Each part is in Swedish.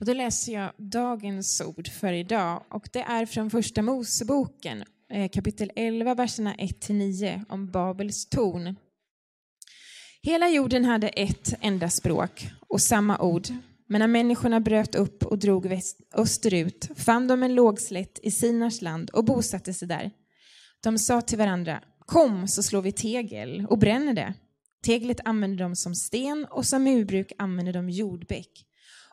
Och då läser jag dagens ord för idag och det är från Första Moseboken eh, kapitel 11, verserna 1-9 om Babels torn. Hela jorden hade ett enda språk och samma ord. Men när människorna bröt upp och drog väst, österut fann de en lågslätt i Sinars land och bosatte sig där. De sa till varandra, kom så slår vi tegel och bränner det. Teglet använde de som sten och som murbruk använde de jordbäck.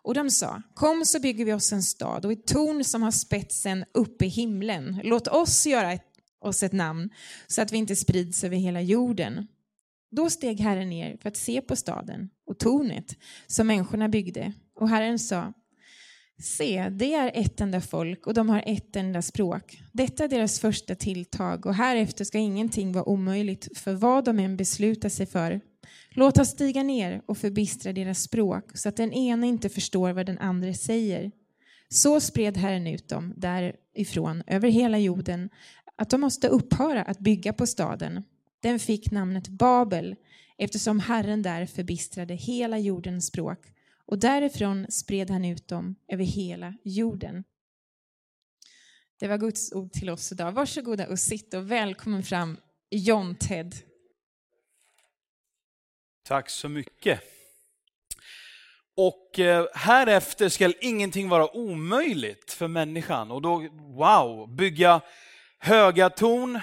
Och de sa, kom så bygger vi oss en stad och ett torn som har spetsen upp i himlen. Låt oss göra ett, oss ett namn så att vi inte sprids över hela jorden. Då steg Herren ner för att se på staden och tornet som människorna byggde. Och Herren sa, se, det är ett enda folk och de har ett enda språk. Detta är deras första tilltag och härefter ska ingenting vara omöjligt för vad de än beslutar sig för. Låt oss stiga ner och förbistra deras språk så att den ena inte förstår vad den andra säger. Så spred Herren ut dem därifrån över hela jorden att de måste upphöra att bygga på staden. Den fick namnet Babel eftersom Herren där förbistrade hela jordens språk och därifrån spred han ut dem över hela jorden. Det var Guds ord till oss idag. Varsågoda och sitt och välkommen fram John Ted. Tack så mycket. Och eh, härefter här efter ska ingenting vara omöjligt för människan. Och då, wow, bygga höga torn.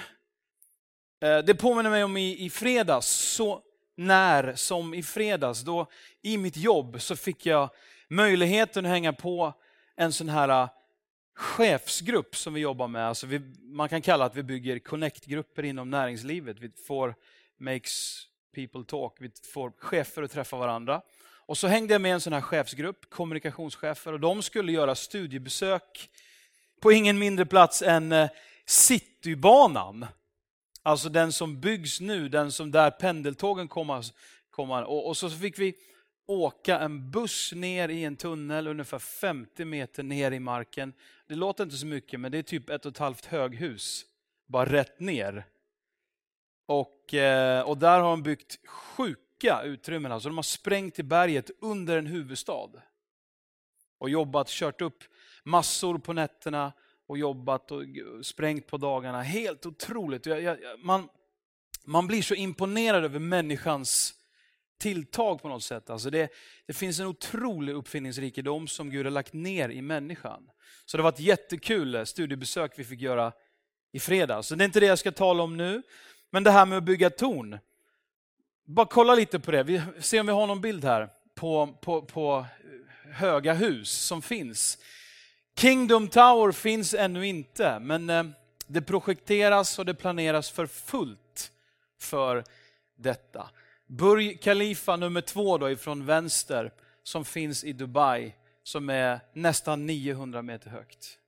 Eh, det påminner mig om i, i fredags, så när som i fredags, då i mitt jobb så fick jag möjligheten att hänga på en sån här eh, chefsgrupp som vi jobbar med. Alltså vi, man kan kalla att vi bygger connect-grupper inom näringslivet. Vi får makes people talk, vi får chefer att träffa varandra. Och så hängde jag med en sån här chefsgrupp, kommunikationschefer, och de skulle göra studiebesök på ingen mindre plats än eh, Citybanan. Alltså den som byggs nu, den som där pendeltågen kommer. kommer. Och, och så fick vi åka en buss ner i en tunnel ungefär 50 meter ner i marken. Det låter inte så mycket, men det är typ ett och ett halvt höghus, bara rätt ner. Och, eh, och där har de byggt sjuka utrymmen. Alltså de har sprängt i berget under en huvudstad. Och jobbat, kört upp massor på nätterna och jobbat och sprängt på dagarna. Helt otroligt. Jag, jag, man, man blir så imponerad över människans tilltag på något sätt. Alltså det, det finns en otrolig uppfinningsrikedom som Gud har lagt ner i människan. Så det var ett jättekul eh, studiebesök vi fick göra i fredags. Så det är inte det jag ska tala om nu. Men det här med att bygga torn. Bara kolla lite på det. Vi ser om vi har någon bild här på, på, på höga hus som finns. Kingdom Tower finns ännu inte, men eh, det projekteras och det planeras för fullt för detta. Burj Khalifa nummer två då ifrån vänster som finns i Dubai som är nästan 900 meter högt.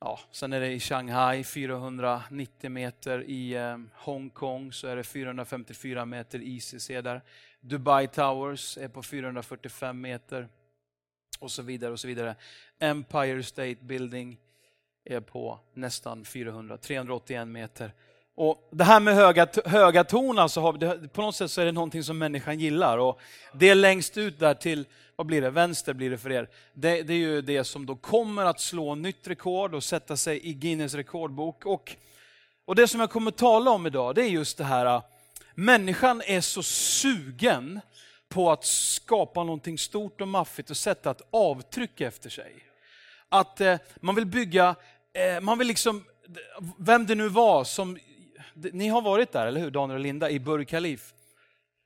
Ja, sen är det i Shanghai 490 meter, i eh, Hongkong så är det 454 meter ICC där. Dubai Towers är på 445 meter och så vidare. och så vidare. Empire State Building är på nästan 400, 381 meter. Och Det här med höga, höga torn, alltså, på något sätt så är det någonting som människan gillar. Och det längst ut där till, vad blir det, vänster blir det för er. Det, det är ju det som då kommer att slå nytt rekord och sätta sig i Guinness rekordbok. Och, och det som jag kommer tala om idag, det är just det här, äh, människan är så sugen på att skapa någonting stort och maffigt och sätta ett avtryck efter sig. Att eh, man vill bygga, eh, man vill liksom, vem det nu var som ni har varit där, eller hur? Daniel och Linda, i Burj Khalif.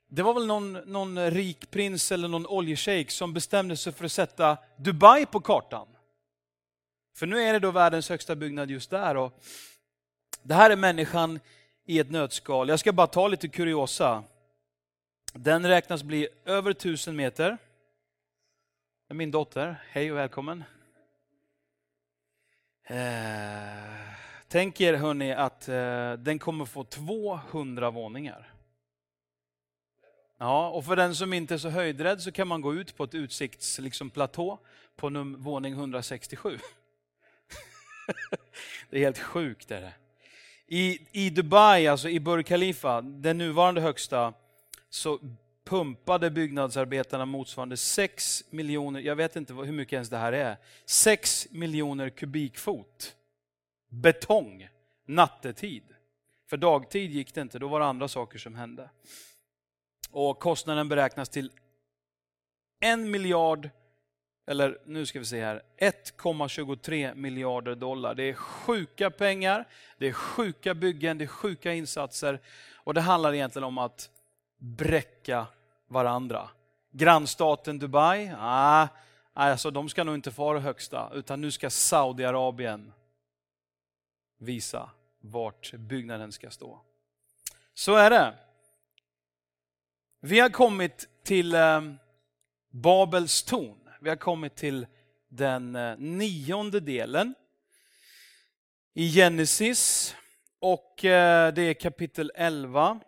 Det var väl någon, någon rik prins eller någon oljeshejk som bestämde sig för att sätta Dubai på kartan. För nu är det då världens högsta byggnad just där. Och det här är människan i ett nötskal. Jag ska bara ta lite kuriosa. Den räknas bli över tusen meter. Det är min dotter. Hej och välkommen. Eh. Tänk er hörni att eh, den kommer få 200 våningar. Ja, och för den som inte är så höjdrädd så kan man gå ut på ett utsiktsplatå liksom, på num- våning 167. det är helt sjukt. Är det. I, I Dubai, alltså i Burj Khalifa, den nuvarande högsta, så pumpade byggnadsarbetarna motsvarande 6 miljoner, jag vet inte hur mycket ens det här är, 6 miljoner kubikfot betong nattetid. För dagtid gick det inte, då var det andra saker som hände. Och kostnaden beräknas till en miljard, eller nu ska vi se här, 1,23 miljarder dollar. Det är sjuka pengar, det är sjuka byggen, det är sjuka insatser och det handlar egentligen om att bräcka varandra. Grannstaten Dubai, ah, ah alltså de ska nog inte få det högsta, utan nu ska Saudiarabien visa vart byggnaden ska stå. Så är det. Vi har kommit till eh, Babels torn. Vi har kommit till den eh, nionde delen i Genesis och eh, det är kapitel 11.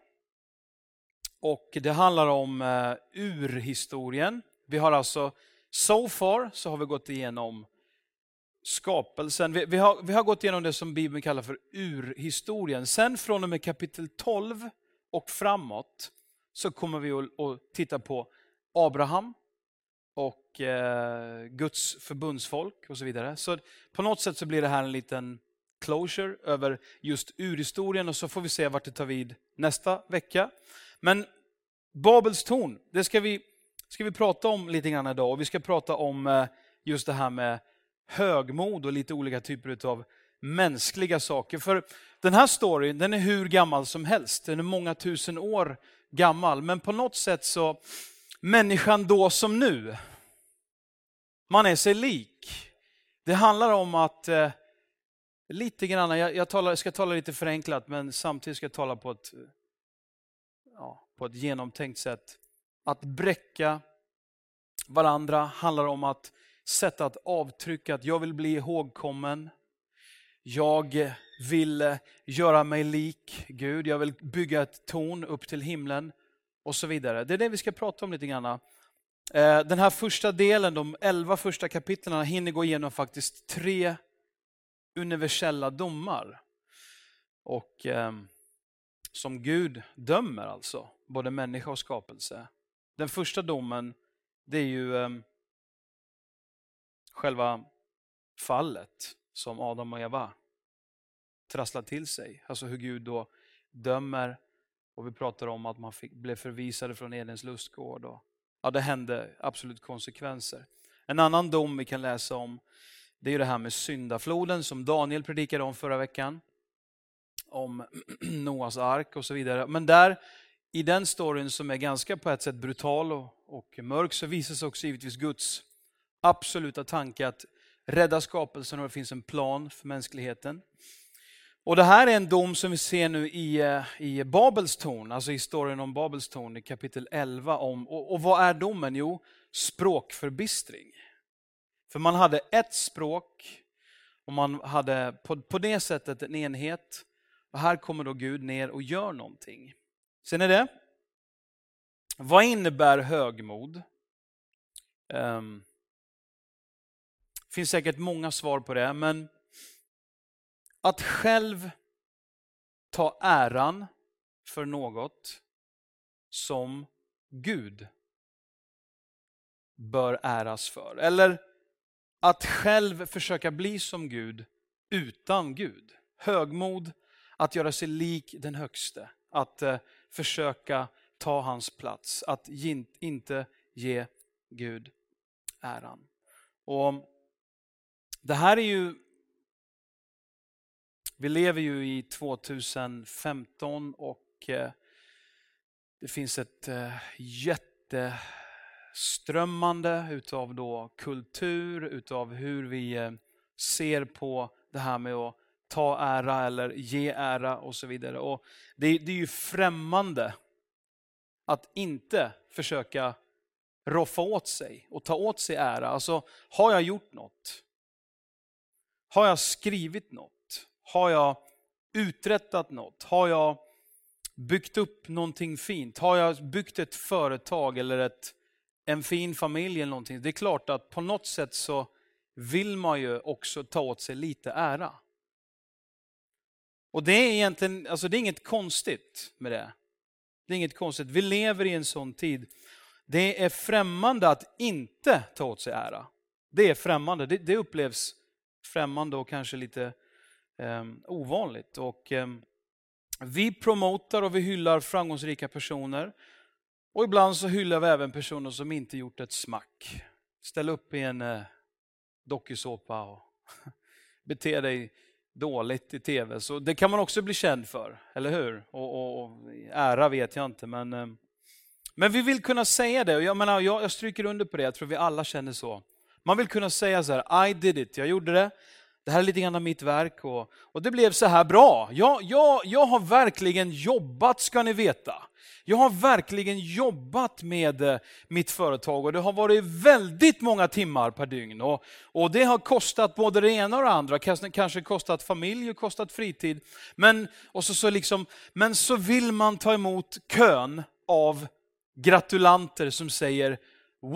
Och det handlar om urhistorien. Vi har alltså, so far så har vi gått igenom skapelsen. Vi, vi, har, vi har gått igenom det som Bibeln kallar för urhistorien. Sen från och med kapitel 12 och framåt så kommer vi att, att titta på Abraham och eh, Guds förbundsfolk och så vidare. Så på något sätt så blir det här en liten closure över just urhistorien och så får vi se vart det tar vid nästa vecka. Men Babels torn, det ska vi, ska vi prata om lite grann idag och vi ska prata om eh, just det här med högmod och lite olika typer av mänskliga saker. För den här storyn den är hur gammal som helst, den är många tusen år gammal. Men på något sätt så, människan då som nu, man är sig lik. Det handlar om att, eh, lite grann, jag, jag, talar, jag ska tala lite förenklat men samtidigt ska jag tala på ett, eh, ja, på ett genomtänkt sätt. Att bräcka varandra handlar om att sätta ett avtryck, att jag vill bli ihågkommen. Jag vill eh, göra mig lik Gud, jag vill bygga ett torn upp till himlen och så vidare. Det är det vi ska prata om lite grann. Eh, den här första delen, de elva första kapitlen, hinner gå igenom faktiskt tre universella domar. Och eh, som Gud dömer alltså, både människa och skapelse. Den första domen, det är ju eh, själva fallet som Adam och Eva trasslade till sig. Alltså hur Gud då dömer och vi pratar om att man fick, blev förvisade från Edens lustgård. Och, ja, det hände absolut konsekvenser. En annan dom vi kan läsa om det är det här med syndafloden som Daniel predikade om förra veckan. Om Noas ark och så vidare. Men där, i den storyn som är ganska på ett sätt brutal och, och mörk så visas också givetvis Guds absoluta tanke att rädda skapelsen och det finns en plan för mänskligheten. Och Det här är en dom som vi ser nu i, eh, i Babels torn, alltså historien om Babels torn i kapitel 11. Om, och, och vad är domen? Jo, språkförbistring. För man hade ett språk och man hade på, på det sättet en enhet. Och här kommer då Gud ner och gör någonting. Ser ni det? Vad innebär högmod? Um, finns säkert många svar på det, men att själv ta äran för något som Gud bör äras för. Eller att själv försöka bli som Gud utan Gud. Högmod, att göra sig lik den högste. Att eh, försöka ta hans plats. Att inte ge Gud äran. Och det här är ju... Vi lever ju i 2015 och eh, det finns ett eh, jätteströmmande utav då kultur, utav hur vi eh, ser på det här med att ta ära eller ge ära och så vidare. Och det, det är ju främmande att inte försöka roffa åt sig och ta åt sig ära. Alltså, har jag gjort något? Har jag skrivit något? Har jag uträttat något? Har jag byggt upp någonting fint? Har jag byggt ett företag eller ett, en fin familj eller någonting? Det är klart att på något sätt så vill man ju också ta åt sig lite ära. Och det är egentligen, alltså det är inget konstigt med det. Det är inget konstigt. Vi lever i en sån tid. Det är främmande att inte ta åt sig ära. Det är främmande. Det, det upplevs främmande och kanske lite eh, ovanligt. Och, eh, vi promotar och vi hyllar framgångsrika personer. Och ibland så hyllar vi även personer som inte gjort ett smack. Ställ upp i en eh, dokusåpa och bete dig dåligt i tv. Så det kan man också bli känd för, eller hur? Och, och, och ära vet jag inte, men, eh, men vi vill kunna säga det. Och jag, menar, jag, jag stryker under på det, jag tror vi alla känner så. Man vill kunna säga så här, I did it, jag gjorde det. Det här är lite grann av mitt verk och, och det blev så här bra. Jag, jag, jag har verkligen jobbat ska ni veta. Jag har verkligen jobbat med eh, mitt företag och det har varit väldigt många timmar per dygn. Och, och det har kostat både det ena och det andra, kanske, kanske kostat familj och kostat fritid. Men, och så, så liksom, men så vill man ta emot kön av gratulanter som säger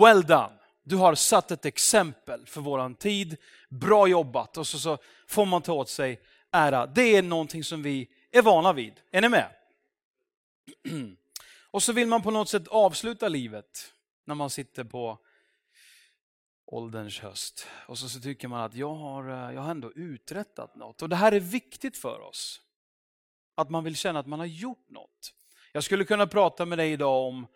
Well done, du har satt ett exempel för våran tid, bra jobbat. Och så, så får man ta åt sig ära. Det är någonting som vi är vana vid. Är ni med? Och så vill man på något sätt avsluta livet när man sitter på ålderns höst. Och så, så tycker man att jag har, eh, jag har ändå uträttat något. Och det här är viktigt för oss. Att man vill känna att man har gjort något. Jag skulle kunna prata med dig idag om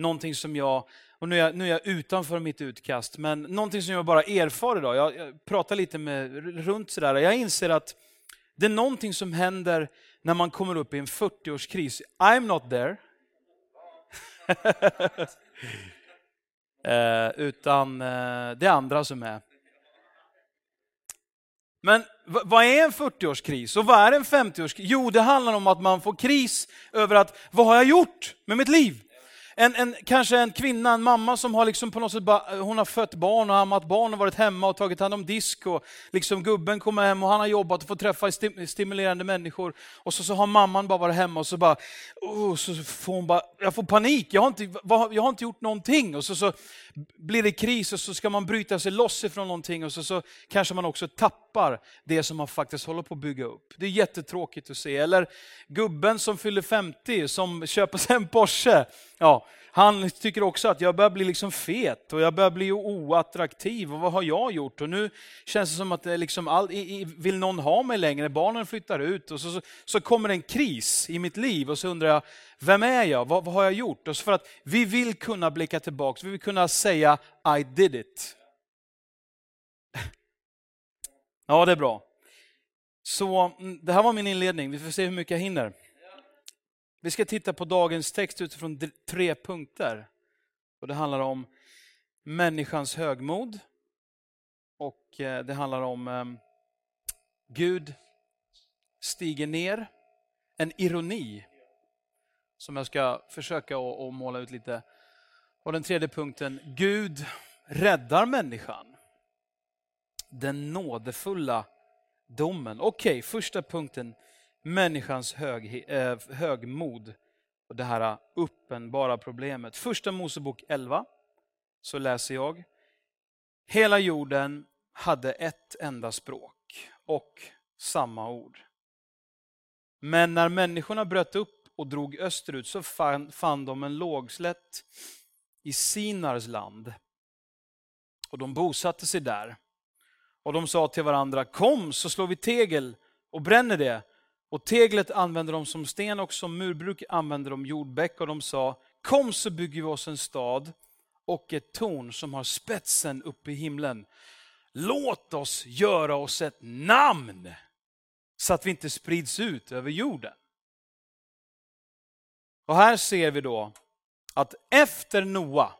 någonting som jag, och nu är jag, nu är jag utanför mitt utkast, men någonting som jag bara erfar idag. Jag, jag pratar lite med, runt sådär. Jag inser att det är någonting som händer när man kommer upp i en 40-årskris. I'm not there. eh, utan eh, det är andra som är. Men vad är en 40-årskris och vad är en 50-årskris? Jo, det handlar om att man får kris över att vad har jag gjort med mitt liv? En, en, kanske en kvinna, en mamma som har liksom på något sätt ba, eh, hon har fött barn och ammat barn och varit hemma och tagit hand om disk och liksom gubben kommer hem och han har jobbat och fått träffa stimulerande människor. Och så, så har mamman bara varit hemma och så bara, oh, så får hon bara, jag får panik, jag har inte, jag har inte gjort någonting. Och så, så blir det kris och så ska man bryta sig loss ifrån någonting och så, så kanske man också tappar det som man faktiskt håller på att bygga upp. Det är jättetråkigt att se. Eller gubben som fyller 50 som köper sig en Porsche. Ja, han tycker också att jag börjar bli liksom fet och jag börjar bli oattraktiv och vad har jag gjort? Och nu känns det som att det liksom all, vill någon ha mig längre? Barnen flyttar ut och så, så, så kommer en kris i mitt liv och så undrar jag, vem är jag? Vad, vad har jag gjort? Och så för att vi vill kunna blicka tillbaka, vi vill kunna säga I did it. Ja, det är bra. Så mm, det här var min inledning, vi får se hur mycket jag hinner. Vi ska titta på dagens text utifrån tre punkter. Och Det handlar om människans högmod och eh, det handlar om eh, Gud stiger ner, en ironi som jag ska försöka att måla ut lite. Och den tredje punkten, Gud räddar människan. Den nådefulla domen. Okej, okay, första punkten, människans hög, eh, högmod och det här uppenbara problemet. Första Mosebok 11 så läser jag. Hela jorden hade ett enda språk och samma ord. Men när människorna bröt upp och drog österut så fann, fann de en lågslätt i Sinars land. Och de bosatte sig där. Och de sa till varandra, kom så slår vi tegel och bränner det och teglet använde de som sten och som murbruk använde de jordbäck och de sa, kom så bygger vi oss en stad och ett torn som har spetsen uppe i himlen. Låt oss göra oss ett namn så att vi inte sprids ut över jorden. Och här ser vi då att efter Noa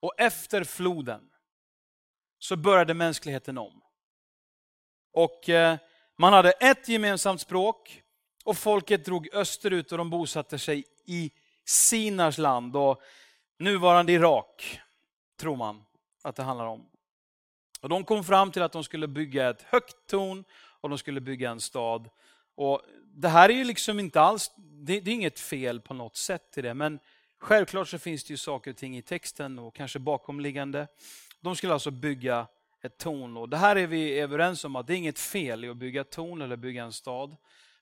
och efter floden så började mänskligheten om. Och eh, man hade ett gemensamt språk och folket drog österut och de bosatte sig i Sinars land och nuvarande Irak, tror man att det handlar om. Och de kom fram till att de skulle bygga ett högt torn och de skulle bygga en stad. Och det här är ju liksom inte alls, det, det är inget fel på något sätt i det, men självklart så finns det ju saker och ting i texten och kanske bakomliggande. De skulle alltså bygga ett torn. Och det här är vi överens om att det är inget fel i att bygga ett torn eller bygga en stad.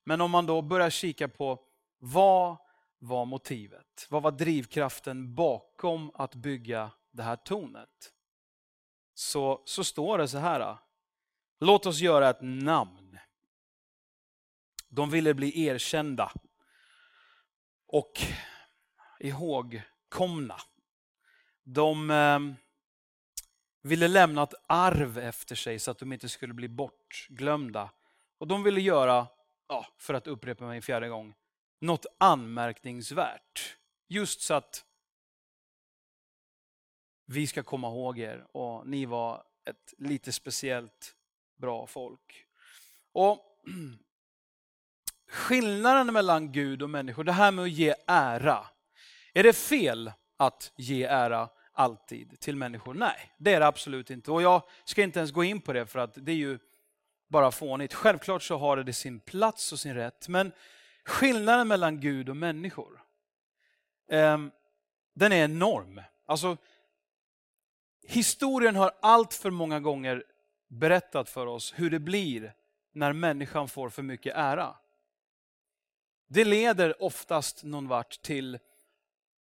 Men om man då börjar kika på vad, var motivet? Vad var drivkraften bakom att bygga det här tornet? Så, så står det så här. Låt oss göra ett namn. De ville bli erkända och ihågkomna. De eh, ville lämna ett arv efter sig så att de inte skulle bli bortglömda. Och de ville göra, ja, för att upprepa mig en fjärde gång, något anmärkningsvärt. Just så att vi ska komma ihåg er och ni var ett lite speciellt bra folk. Och Skillnaden mellan Gud och människor, det här med att ge ära. Är det fel att ge ära alltid till människor? Nej, det är det absolut inte. Och jag ska inte ens gå in på det för att det är ju bara fånigt. Självklart så har det sin plats och sin rätt. Men skillnaden mellan Gud och människor, eh, den är enorm. Alltså, historien har allt för många gånger berättat för oss hur det blir när människan får för mycket ära. Det leder oftast någon vart till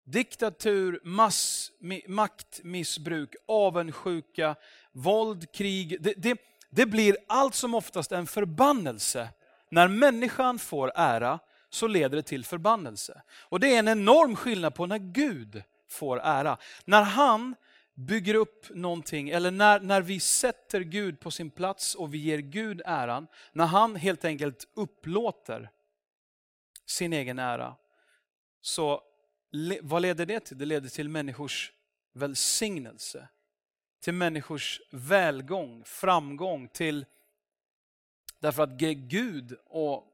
diktatur, mass, maktmissbruk, avundsjuka, våld, krig. Det, det, det blir allt som oftast en förbannelse. När människan får ära så leder det till förbannelse. Och det är en enorm skillnad på när Gud får ära. När han bygger upp någonting, eller när, när vi sätter Gud på sin plats och vi ger Gud äran, när han helt enkelt upplåter sin egen ära. Så vad leder det till? Det leder till människors välsignelse. Till människors välgång, framgång, till därför att Gud, och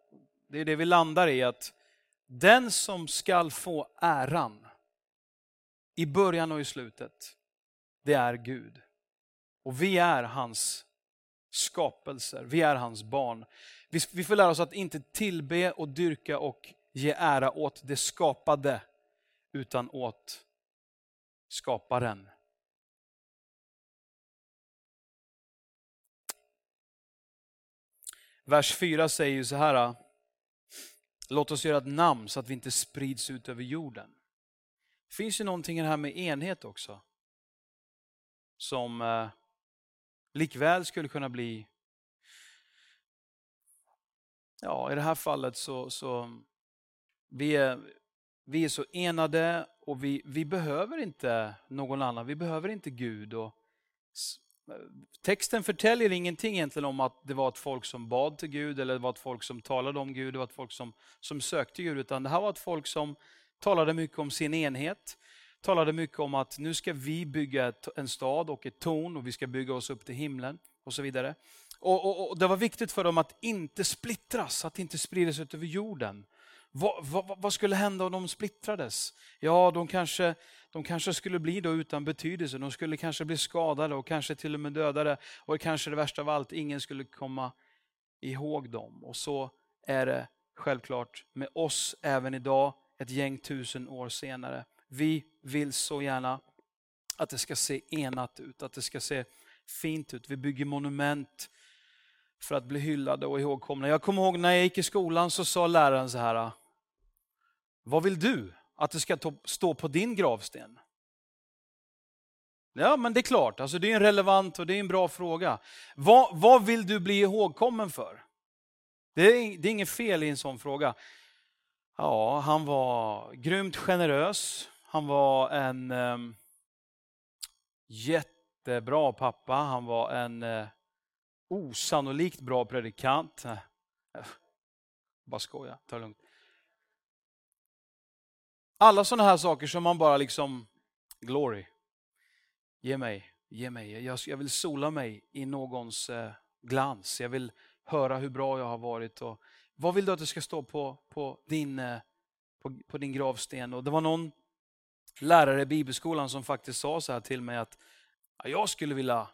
det är det vi landar i, att den som skall få äran i början och i slutet, det är Gud. Och vi är hans skapelser, vi är hans barn. Vi, vi får lära oss att inte tillbe och dyrka och ge ära åt det skapade, utan åt skaparen. Vers 4 säger ju så här. Låt oss göra ett namn så att vi inte sprids ut över jorden. Det finns ju någonting i det här med enhet också. Som eh, likväl skulle kunna bli Ja, i det här fallet så, så vi är, vi är så enade och vi, vi behöver inte någon annan, vi behöver inte Gud. Och, eh, texten förtäljer ingenting egentligen om att det var ett folk som bad till Gud eller det var ett folk som talade om Gud, det var ett folk som, som sökte Gud, utan det här var ett folk som talade mycket om sin enhet, talade mycket om att nu ska vi bygga ett, en stad och ett torn och vi ska bygga oss upp till himlen och så vidare. Och, och, och, Det var viktigt för dem att inte splittras, att inte spridas ut över jorden. Vad, vad, vad, skulle hända om de splittrades? Ja, de kanske, de kanske skulle bli då utan betydelse. De skulle kanske bli skadade och kanske till och med dödade. Och kanske det värsta av allt, ingen skulle komma ihåg dem. Och så är det självklart med oss även idag, ett gäng tusen år senare. Vi vill så gärna att det ska se enat ut, att det ska se fint ut. Vi bygger monument för att bli hyllade och ihågkomna. Jag kommer ihåg när jag gick i skolan så sa läraren så här. Vad vill du att det ska stå på din gravsten? Ja, men det är klart, alltså det är en relevant och det är en bra fråga. Vad, vad vill du bli ihågkommen för? Det är, det är inget fel i en sån fråga. Ja, han var grymt generös. Han var en um, jättebra pappa. Han var en uh, osannolikt bra predikant. Eh, eh, bara skoja, ta det lugnt. Alla sådana här saker som man bara liksom, glory, ge mig, ge mig. Jag, jag vill sola mig i någons eh, glans. Jag vill höra hur bra jag har varit. Och, vad vill du att det ska stå på, på, din, eh, på, på din gravsten? Och det var någon lärare i bibelskolan som faktiskt sa så här till mig att ja, jag skulle vilja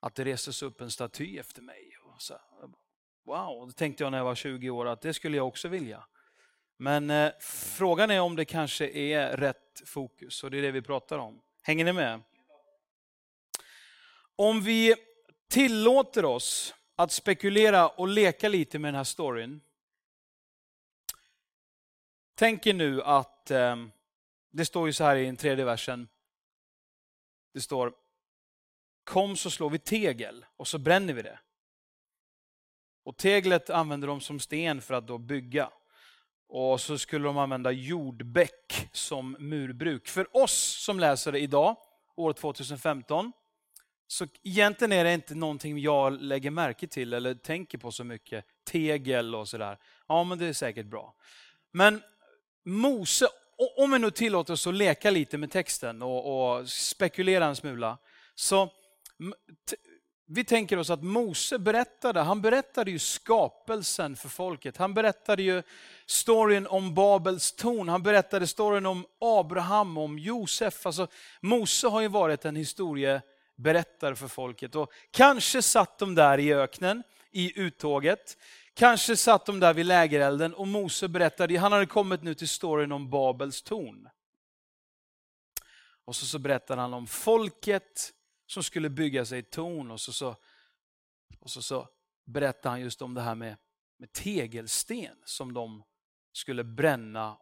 att det reses upp en staty efter mig. Och så, wow, det tänkte jag när jag var 20 år att det skulle jag också vilja. Men eh, frågan är om det kanske är rätt fokus och det är det vi pratar om. Hänger ni med? Om vi tillåter oss att spekulera och leka lite med den här storyn. Tänk er nu att eh, det står ju så här i den tredje versen. Det står Kom så slår vi tegel och så bränner vi det. Och teglet använder de som sten för att då bygga. Och så skulle de använda jordbäck som murbruk. För oss som läser det idag, år 2015, så egentligen är det inte någonting jag lägger märke till eller tänker på så mycket. Tegel och sådär. Ja, men det är säkert bra. Men Mose, om vi nu tillåter oss att leka lite med texten och, och spekulera en smula. Så vi tänker oss att Mose berättade, han berättade ju skapelsen för folket. Han berättade ju storyn om Babels torn, han berättade storyn om Abraham, om Josef. Alltså, Mose har ju varit en historieberättare för folket. Och kanske satt de där i öknen, i uttåget. Kanske satt de där vid lägerelden och Mose berättade, han hade kommit nu till storyn om Babels torn. Och så, så berättade han om folket som skulle bygga sig ett torn och så, så, och så, så berättade han just om det här med, med tegelsten som de skulle bränna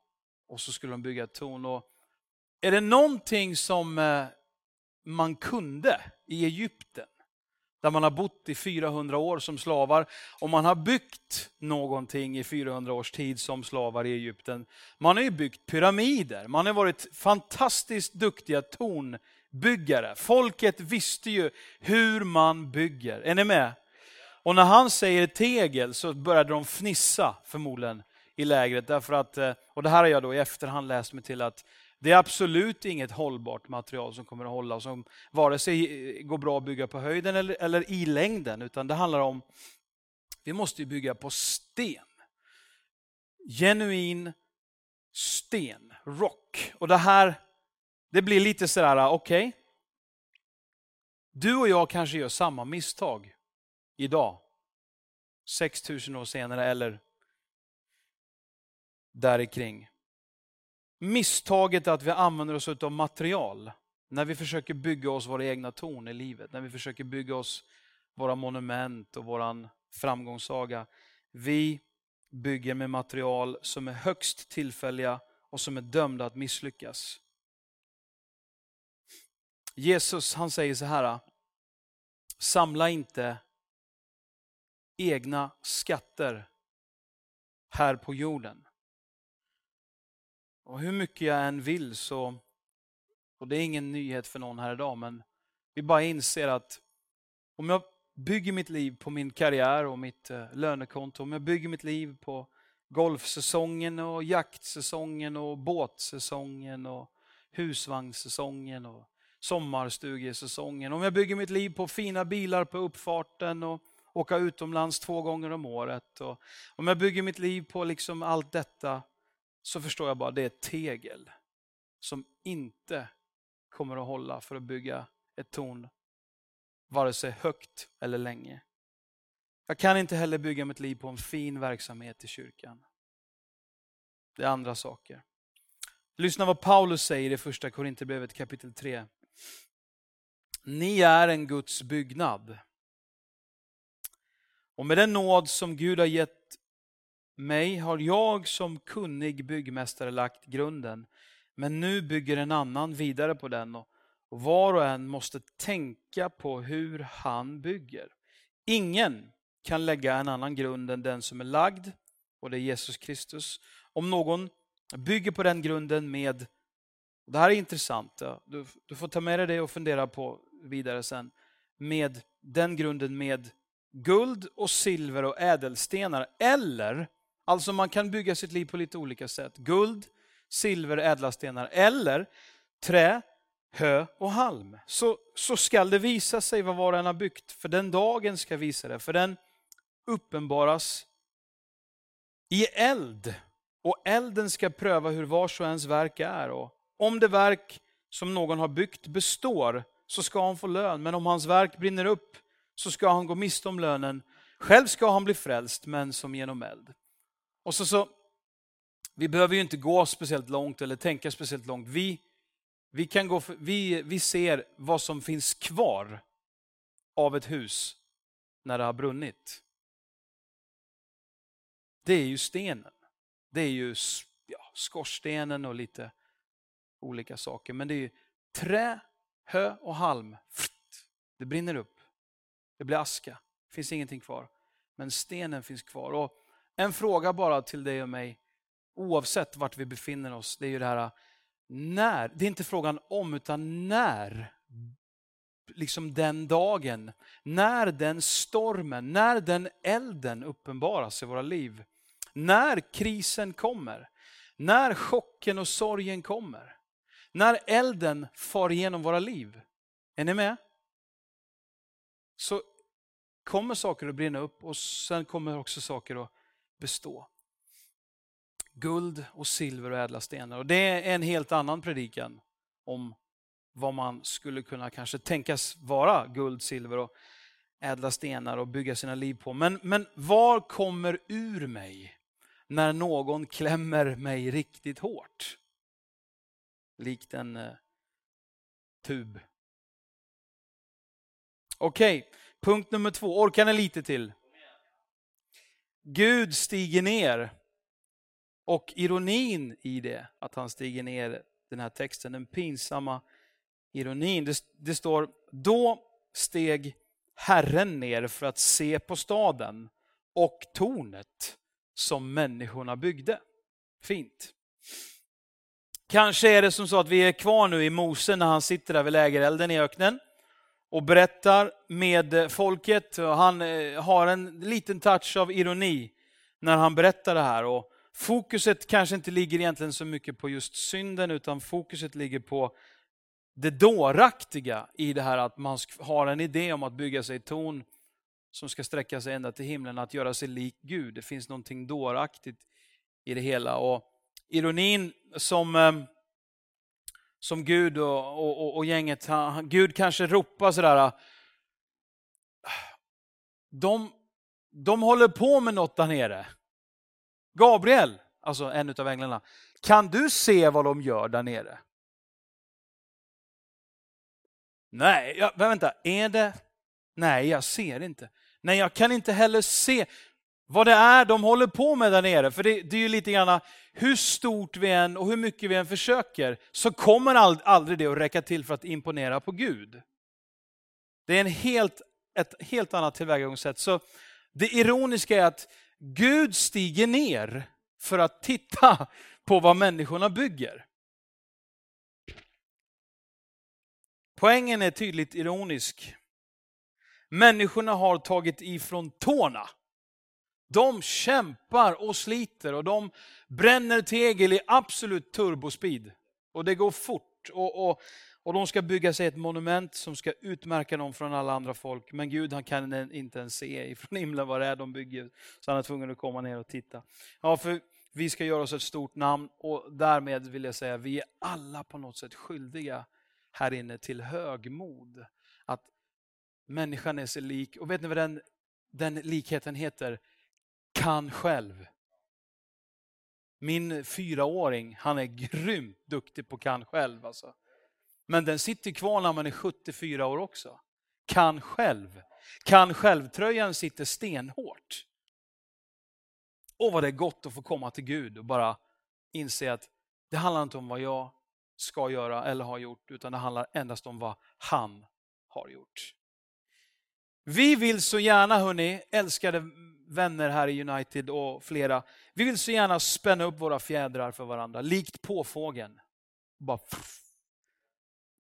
och så skulle de bygga ett torn. Och är det någonting som eh, man kunde i Egypten, där man har bott i 400 år som slavar, och man har byggt någonting i 400 års tid som slavar i Egypten. Man har ju byggt pyramider, man har varit fantastiskt duktiga torn, Byggare. Folket visste ju hur man bygger. Är ni med? Och när han säger tegel så började de fnissa förmodligen i lägret. Därför att, eh, och det här har jag då i efterhand läst mig till att det är absolut inget hållbart material som kommer att hålla, som vare sig eh, går bra att bygga på höjden eller, eller i längden, utan det handlar om, vi måste bygga på sten. Genuin sten, rock. Och det här, det blir lite sådär, äh, okej, okay. du och jag kanske gör samma misstag idag, 6000 år senare eller där kring. Misstaget att vi använder oss av material när vi försöker bygga oss våra egna torn i livet, när vi försöker bygga oss våra monument och våran framgångssaga. Vi bygger med material som är högst tillfälliga och som är dömda att misslyckas. Jesus han säger så här, samla inte egna skatter här på jorden. Och hur mycket jag än vill så, och det är ingen nyhet för någon här idag, men vi bara inser att om jag bygger mitt liv på min karriär och mitt eh, lönekonto, om jag bygger mitt liv på golfsäsongen och jaktsäsongen och båtsäsongen och husvagnssäsongen och sommarstugesäsongen. Om jag bygger mitt liv på fina bilar på uppfarten och åka utomlands två gånger om året. Och om jag bygger mitt liv på liksom allt detta så förstår jag bara att det är ett tegel som inte kommer att hålla för att bygga ett torn, vare sig högt eller länge. Jag kan inte heller bygga mitt liv på en fin verksamhet i kyrkan. Det är andra saker. Lyssna vad Paulus säger i första Korinthierbrevet kapitel 3. Ni är en Guds byggnad. Och med den nåd som Gud har gett mig har jag som kunnig byggmästare lagt grunden, men nu bygger en annan vidare på den och var och en måste tänka på hur han bygger. Ingen kan lägga en annan grund än den som är lagd, och det är Jesus Kristus. Om någon bygger på den grunden med, det här är intressant, du, du får ta med dig det och fundera på vidare sen, med den grunden med guld och silver och ädelstenar, eller Alltså man kan bygga sitt liv på lite olika sätt. Guld, silver, ädla stenar eller trä, hö och halm. Så, så skall det visa sig vad var och en har byggt. För den dagen ska visa det. För den uppenbaras i eld. Och elden ska pröva hur vars och ens verk är. Och om det verk som någon har byggt består så ska han få lön. Men om hans verk brinner upp så ska han gå miste om lönen. Själv ska han bli frälst, men som genom eld. Och så, så, vi behöver ju inte gå speciellt långt eller tänka speciellt långt. Vi, vi, kan gå för, vi, vi ser vad som finns kvar av ett hus när det har brunnit. Det är ju stenen. Det är ju ja, skorstenen och lite olika saker. Men det är ju trä, hö och halm. Det brinner upp. Det blir aska. Det finns ingenting kvar. Men stenen finns kvar. Och en fråga bara till dig och mig, oavsett vart vi befinner oss, det är ju det här när. Det är inte frågan om, utan när. Liksom den dagen, när den stormen, när den elden uppenbaras i våra liv. När krisen kommer, när chocken och sorgen kommer. När elden far igenom våra liv. Är ni med? Så kommer saker att brinna upp och sen kommer också saker att bestå. Guld och silver och ädla stenar. Och det är en helt annan predikan om vad man skulle kunna kanske tänkas vara guld, silver och ädla stenar och bygga sina liv på. Men, men var kommer ur mig när någon klämmer mig riktigt hårt? Likt en eh, tub. Okej, okay. punkt nummer två. Orkar ni lite till? Gud stiger ner. Och ironin i det, att han stiger ner, den här texten, den pinsamma ironin. Det, det står, då steg Herren ner för att se på staden och tornet som människorna byggde. Fint. Kanske är det som så att vi är kvar nu i Mose när han sitter där vid lägerelden i öknen och berättar med folket. Han eh, har en liten touch av ironi när han berättar det här. Och fokuset kanske inte ligger egentligen så mycket på just synden, utan fokuset ligger på det dåraktiga i det här att man har en idé om att bygga sig torn som ska sträcka sig ända till himlen, att göra sig lik Gud. Det finns någonting dåraktigt i det hela. Och ironin som, ehm, som Gud och, och, och gänget, Gud kanske ropar sådär, ah, de, de håller på med något där nere. Gabriel, alltså en av änglarna, kan du se vad de gör där nere? Nej, jag, vänta, är det? Nej, jag ser inte. Nej, jag kan inte heller se vad det är de håller på med där nere. För det, det är ju lite grann, hur stort vi än och hur mycket vi än försöker, så kommer aldrig det att räcka till för att imponera på Gud. Det är en helt, ett helt annat tillvägagångssätt. Så det ironiska är att Gud stiger ner för att titta på vad människorna bygger. Poängen är tydligt ironisk. Människorna har tagit ifrån tårna. De kämpar och sliter och de bränner tegel i absolut turbospeed. Och det går fort. Och, och, och de ska bygga sig ett monument som ska utmärka dem från alla andra folk. Men Gud han kan inte ens se ifrån himlen vad det är de bygger. Så han är tvungen att komma ner och titta. Ja, för vi ska göra oss ett stort namn och därmed vill jag säga vi är alla på något sätt skyldiga här inne till högmod. Att människan är sig lik. Och vet ni vad den, den likheten heter? Kan själv. Min fyraåring, han är grymt duktig på kan själv. Alltså. Men den sitter kvar när man är 74 år också. Kan själv. Kan själv-tröjan sitter stenhårt. Och vad det är gott att få komma till Gud och bara inse att det handlar inte om vad jag ska göra eller har gjort, utan det handlar endast om vad han har gjort. Vi vill så gärna, hörni, älskade vänner här i United och flera, vi vill så gärna spänna upp våra fjädrar för varandra, likt påfågeln. Bara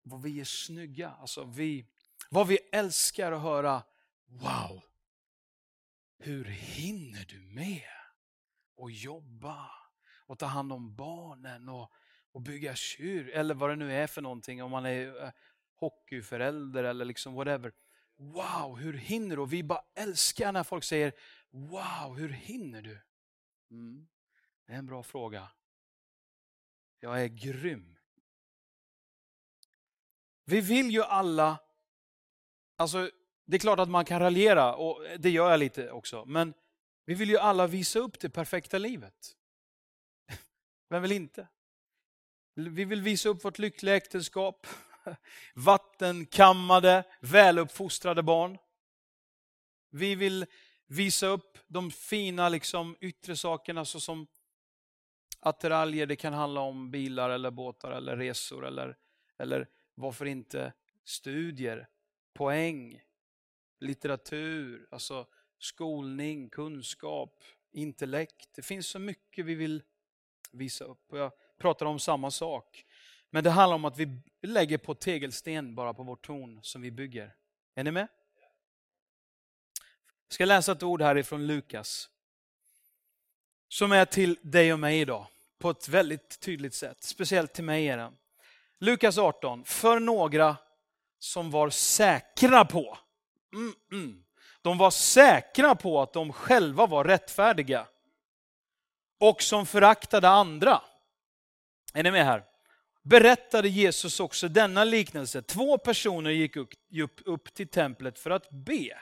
vad vi är snygga, alltså vi, vad vi älskar att höra, wow, hur hinner du med att jobba och ta hand om barnen och, och bygga kyr, eller vad det nu är för någonting, om man är eh, hockeyförälder eller liksom whatever. Wow, hur hinner du? Och vi bara älskar när folk säger Wow, hur hinner du? Mm. Det är en bra fråga. Jag är grym. Vi vill ju alla, alltså det är klart att man kan raljera och det gör jag lite också, men vi vill ju alla visa upp det perfekta livet. Vem vill inte? Vi vill visa upp vårt lyckliga äktenskap, vattenkammade, väluppfostrade barn. Vi vill visa upp de fina liksom, yttre sakerna såsom attiraljer, det kan handla om bilar eller båtar eller resor eller, eller varför inte studier, poäng, litteratur, alltså skolning, kunskap, intellekt. Det finns så mycket vi vill visa upp. Och jag pratar om samma sak. Men det handlar om att vi lägger på tegelsten bara på vårt torn som vi bygger. Är ni med? Jag ska läsa ett ord här ifrån Lukas. Som är till dig och mig idag. På ett väldigt tydligt sätt. Speciellt till mig är den. Lukas 18. För några som var säkra på. Mm, mm. De var säkra på att de själva var rättfärdiga. Och som föraktade andra. Är ni med här? Berättade Jesus också denna liknelse. Två personer gick upp, upp till templet för att be.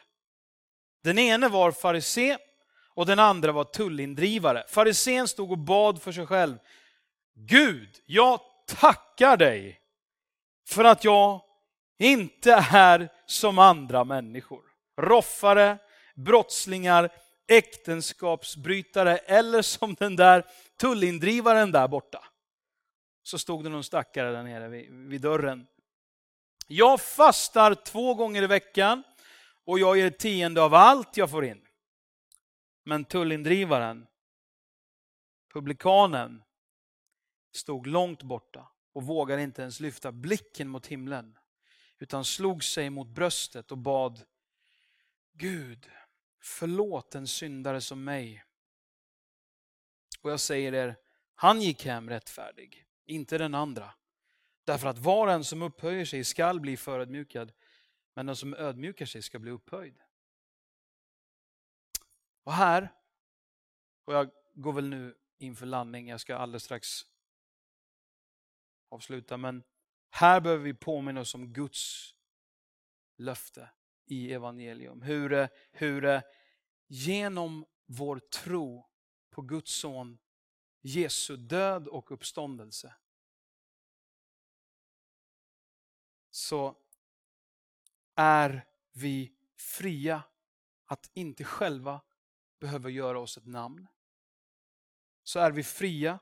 Den ene var farisé och den andra var tullindrivare. Farisén stod och bad för sig själv. Gud, jag tackar dig för att jag inte är som andra människor. Roffare, brottslingar, äktenskapsbrytare eller som den där tullindrivaren där borta. Så stod det någon stackare där nere vid, vid dörren. Jag fastar två gånger i veckan och jag ger tionde av allt jag får in. Men tullindrivaren, publikanen, stod långt borta och vågade inte ens lyfta blicken mot himlen utan slog sig mot bröstet och bad Gud, förlåt en syndare som mig. Och jag säger er, han gick hem rättfärdig, inte den andra. Därför att var och en som upphöjer sig skall bli förödmjukad, men den som ödmjukar sig ska bli upphöjd. Och här, och jag går väl nu inför landning, jag ska alldeles strax avsluta, men här behöver vi påminna oss om Guds löfte i evangelium. Hur, hur genom vår tro på Guds son Jesu död och uppståndelse så är vi fria att inte själva behöva göra oss ett namn. Så är vi fria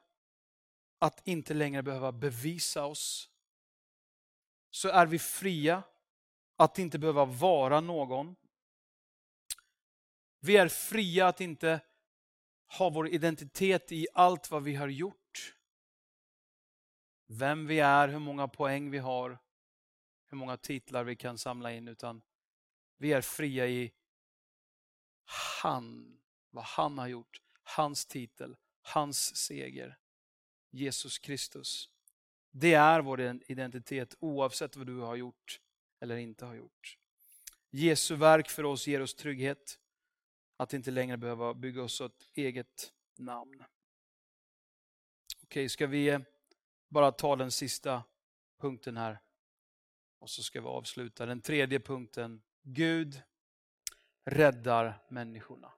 att inte längre behöva bevisa oss. Så är vi fria att inte behöva vara någon. Vi är fria att inte ha vår identitet i allt vad vi har gjort. Vem vi är, hur många poäng vi har, hur många titlar vi kan samla in. Utan vi är fria i han, vad han har gjort, hans titel, hans seger. Jesus Kristus. Det är vår identitet oavsett vad du har gjort eller inte har gjort. Jesu verk för oss ger oss trygghet. Att inte längre behöva bygga oss ett eget namn. Okej, ska vi bara ta den sista punkten här. Och så ska vi avsluta. Den tredje punkten. Gud räddar människorna.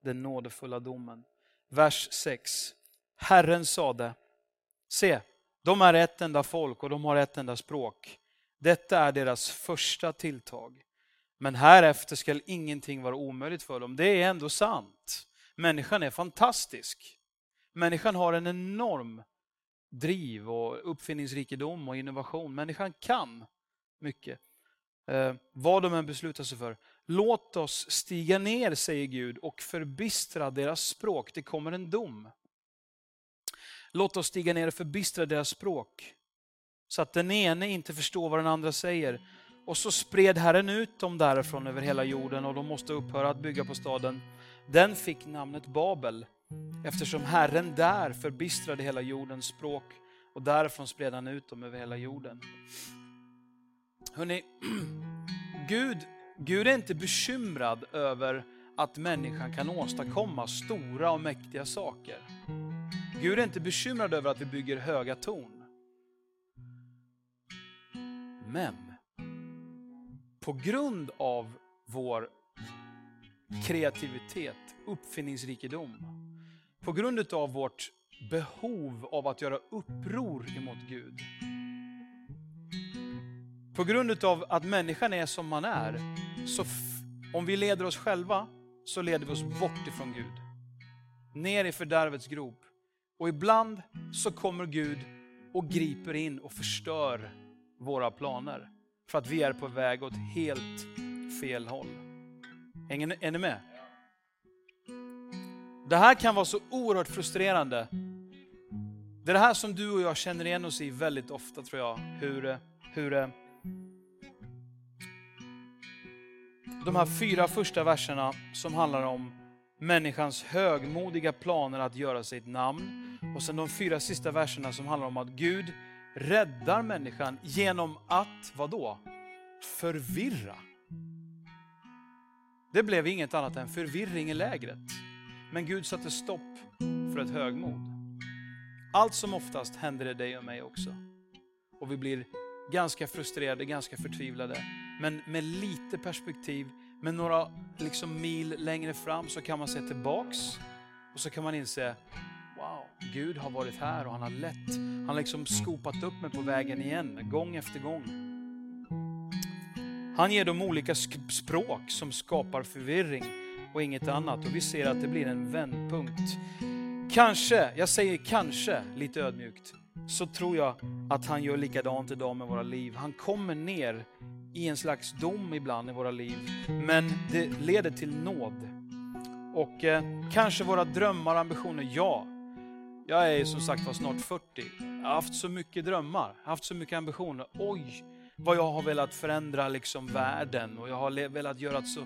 Den nådefulla domen. Vers 6. Herren sade, se, de är ett enda folk och de har ett enda språk. Detta är deras första tilltag. Men härefter skall ingenting vara omöjligt för dem. Det är ändå sant. Människan är fantastisk. Människan har en enorm driv och uppfinningsrikedom och innovation. Människan kan mycket. Eh, vad de än beslutar sig för. Låt oss stiga ner, säger Gud, och förbistra deras språk. Det kommer en dom. Låt oss stiga ner och förbistra deras språk så att den ene inte förstår vad den andra säger. Och så spred Herren ut dem därifrån över hela jorden och de måste upphöra att bygga på staden. Den fick namnet Babel eftersom Herren där förbistrade hela jordens språk och därifrån spred han ut dem över hela jorden. Hörrni, Gud, Gud är inte bekymrad över att människan kan åstadkomma stora och mäktiga saker. Gud är inte bekymrad över att vi bygger höga torn. Men på grund av vår kreativitet, uppfinningsrikedom, på grund av vårt behov av att göra uppror emot Gud, på grund av att människan är som man är, så om vi leder oss själva så leder vi oss bort ifrån Gud. Ner i fördärvets grop. Och ibland så kommer Gud och griper in och förstör våra planer. För att vi är på väg åt helt fel håll. Är ni med? Det här kan vara så oerhört frustrerande. Det är det här som du och jag känner igen oss i väldigt ofta tror jag. Hur, hur de här fyra första verserna som handlar om människans högmodiga planer att göra sig ett namn. Och sen de fyra sista verserna som handlar om att Gud räddar människan genom att, vad då? Förvirra. Det blev inget annat än förvirring i lägret. Men Gud satte stopp för ett högmod. Allt som oftast händer det dig och mig också. Och vi blir ganska frustrerade, ganska förtvivlade. Men med lite perspektiv, med några liksom mil längre fram så kan man se tillbaks och så kan man inse, wow, Gud har varit här och han har lett. Han har liksom skopat upp mig på vägen igen, gång efter gång. Han ger dem olika språk som skapar förvirring och inget annat. Och vi ser att det blir en vändpunkt. Kanske, jag säger kanske lite ödmjukt, så tror jag att han gör likadant idag med våra liv. Han kommer ner i en slags dom ibland i våra liv, men det leder till nåd. Och eh, kanske våra drömmar och ambitioner, ja. Jag är som sagt var snart 40. Jag har haft så mycket drömmar, haft så mycket ambitioner. Oj, vad jag har velat förändra liksom världen och jag har velat göra så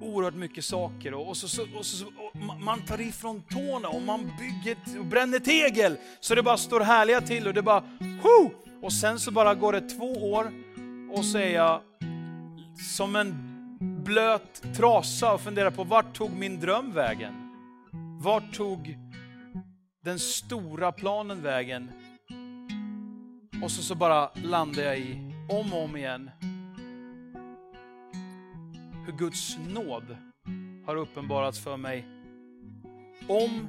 oerhört mycket saker och, och, så, och, så, och man tar ifrån tårna och man bygger och bränner tegel så det bara står härliga till och det bara Ho! Och sen så bara går det två år och så är jag som en blöt trasa och funderar på vart tog min dröm vägen? Vart tog den stora planen vägen? Och så, så bara landar jag i, om och om igen, hur Guds nåd har uppenbarats för mig om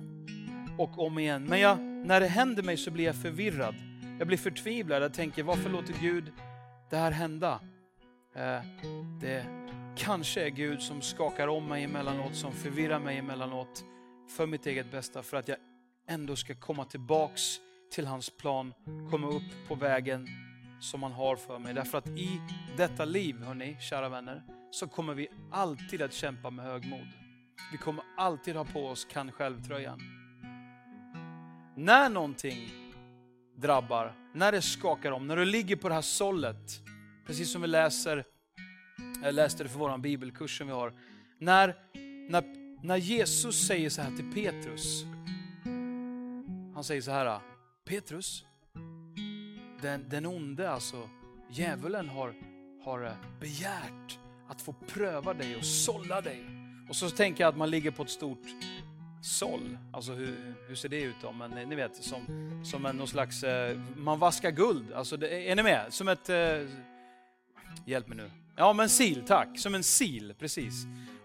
och om igen. Men jag, när det händer mig så blir jag förvirrad. Jag blir förtvivlad. Jag tänker, varför låter Gud det här hända? Eh, det kanske är Gud som skakar om mig emellanåt, som förvirrar mig emellanåt för mitt eget bästa, för att jag ändå ska komma tillbaks till hans plan, komma upp på vägen som han har för mig. Därför att i detta liv, hörni, kära vänner, så kommer vi alltid att kämpa med högmod. Vi kommer alltid ha på oss kan själv-tröjan. När någonting drabbar, när det skakar om, när du ligger på det här sållet, precis som vi läser, jag läste det för vår bibelkurs som vi har. När, när, när Jesus säger så här till Petrus, han säger så här, Petrus, den, den onde, alltså djävulen har, har eh, begärt att få pröva dig och sålla dig. Och så tänker jag att man ligger på ett stort såll. Alltså hur, hur ser det ut då? Men eh, ni vet, som, som en någon slags, eh, man vaskar guld. Alltså, det, är ni med? Som ett, eh, hjälp mig nu. Ja men sil, tack. Som en sil, precis.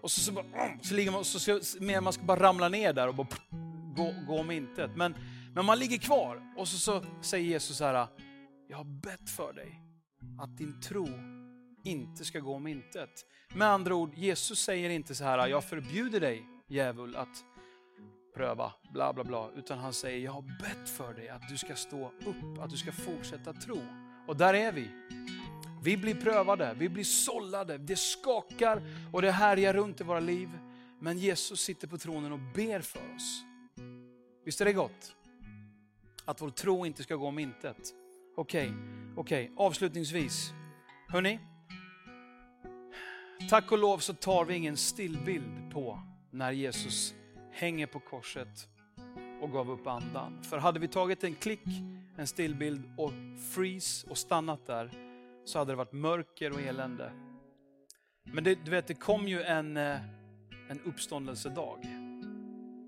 Och så, så, bara, mm, så ligger man, så, så, man ska bara ramla ner där och bara gå, gå om intet. Men, men man ligger kvar och så, så säger Jesus så här, jag har bett för dig att din tro inte ska gå om intet. Med andra ord, Jesus säger inte så här, jag förbjuder dig djävul att pröva, bla bla bla, utan han säger, jag har bett för dig att du ska stå upp, att du ska fortsätta tro. Och där är vi. Vi blir prövade, vi blir sållade, det skakar och det härjar runt i våra liv. Men Jesus sitter på tronen och ber för oss. Visst är det gott? Att vår tro inte ska gå om intet. Okej, okay, okej, okay. avslutningsvis. Hörni, Tack och lov så tar vi ingen stillbild på när Jesus hänger på korset och gav upp andan. För hade vi tagit en klick, en stillbild och freeze och stannat där så hade det varit mörker och elände. Men det, du vet, det kom ju en, eh, en uppståndelsedag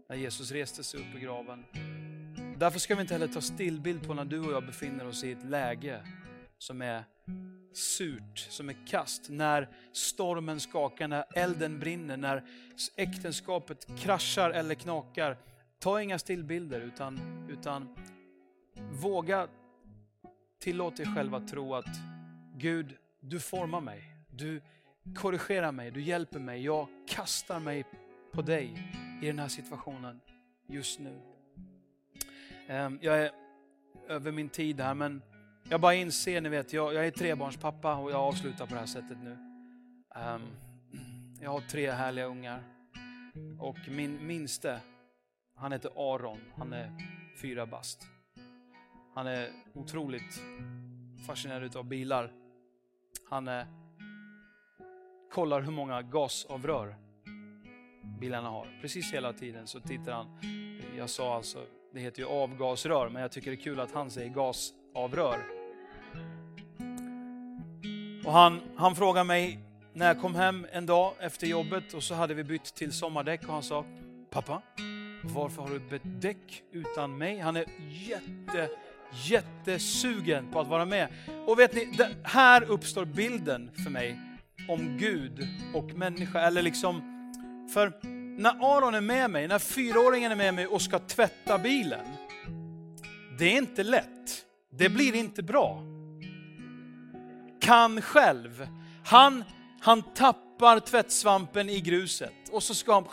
när Jesus reste sig upp ur graven. Därför ska vi inte heller ta stillbild på när du och jag befinner oss i ett läge som är surt, som är kast, när stormen skakar, när elden brinner, när äktenskapet kraschar eller knakar. Ta inga stillbilder utan, utan våga tillåt dig själv att tro att Gud, du formar mig, du korrigerar mig, du hjälper mig, jag kastar mig på dig i den här situationen just nu. Ehm, jag är över min tid här, men jag bara inser, ni vet, jag, jag är trebarnspappa och jag avslutar på det här sättet nu. Um, Jag har tre härliga ungar. Och min minste, han heter Aron, han är fyra bast. Han är otroligt fascinerad utav bilar. Han är, kollar hur många gasavrör bilarna har. Precis hela tiden så tittar han. Jag sa alltså, det heter ju avgasrör, men jag tycker det är kul att han säger gasavrör. Och han, han frågade mig när jag kom hem en dag efter jobbet och så hade vi bytt till sommardäck och han sa Pappa, varför har du bytt däck utan mig? Han är jätte, jättesugen på att vara med. Och vet ni, det, här uppstår bilden för mig om Gud och människa. Eller liksom, för när Aron är med mig, när fyraåringen är med mig och ska tvätta bilen, det är inte lätt. Det blir inte bra. Kan själv. Han, han tappar tvättsvampen i gruset och så ska han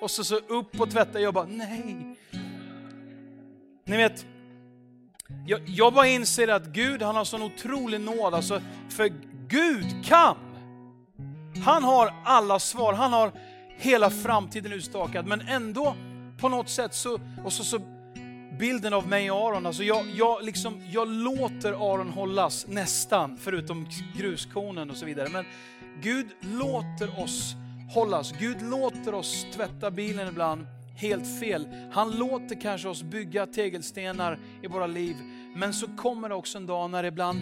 och så, så upp och tvätta. Jag bara, nej. Ni vet, jag, jag bara inser att Gud han har sån otrolig nåd. Alltså, för Gud kan. Han har alla svar. Han har hela framtiden utstakad. Men ändå på något sätt så, och så, så bilden av mig och Aron, alltså jag, jag, liksom, jag låter Aron hållas nästan, förutom gruskonen och så vidare. Men Gud låter oss hållas. Gud låter oss tvätta bilen ibland helt fel. Han låter kanske oss bygga tegelstenar i våra liv. Men så kommer det också en dag när det ibland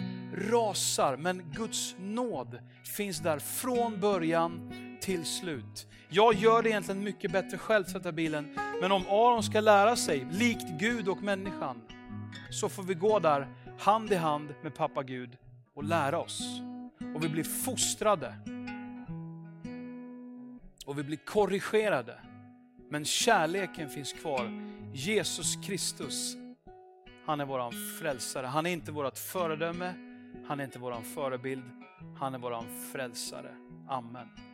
rasar. Men Guds nåd finns där från början till slut. Jag gör det egentligen mycket bättre själv, tvätta bilen. Men om Aron ska lära sig, likt Gud och människan, så får vi gå där hand i hand med pappa Gud och lära oss. Och vi blir fostrade. Och vi blir korrigerade. Men kärleken finns kvar. Jesus Kristus, han är våran frälsare. Han är inte vårt föredöme, han är inte våran förebild, han är våran frälsare. Amen.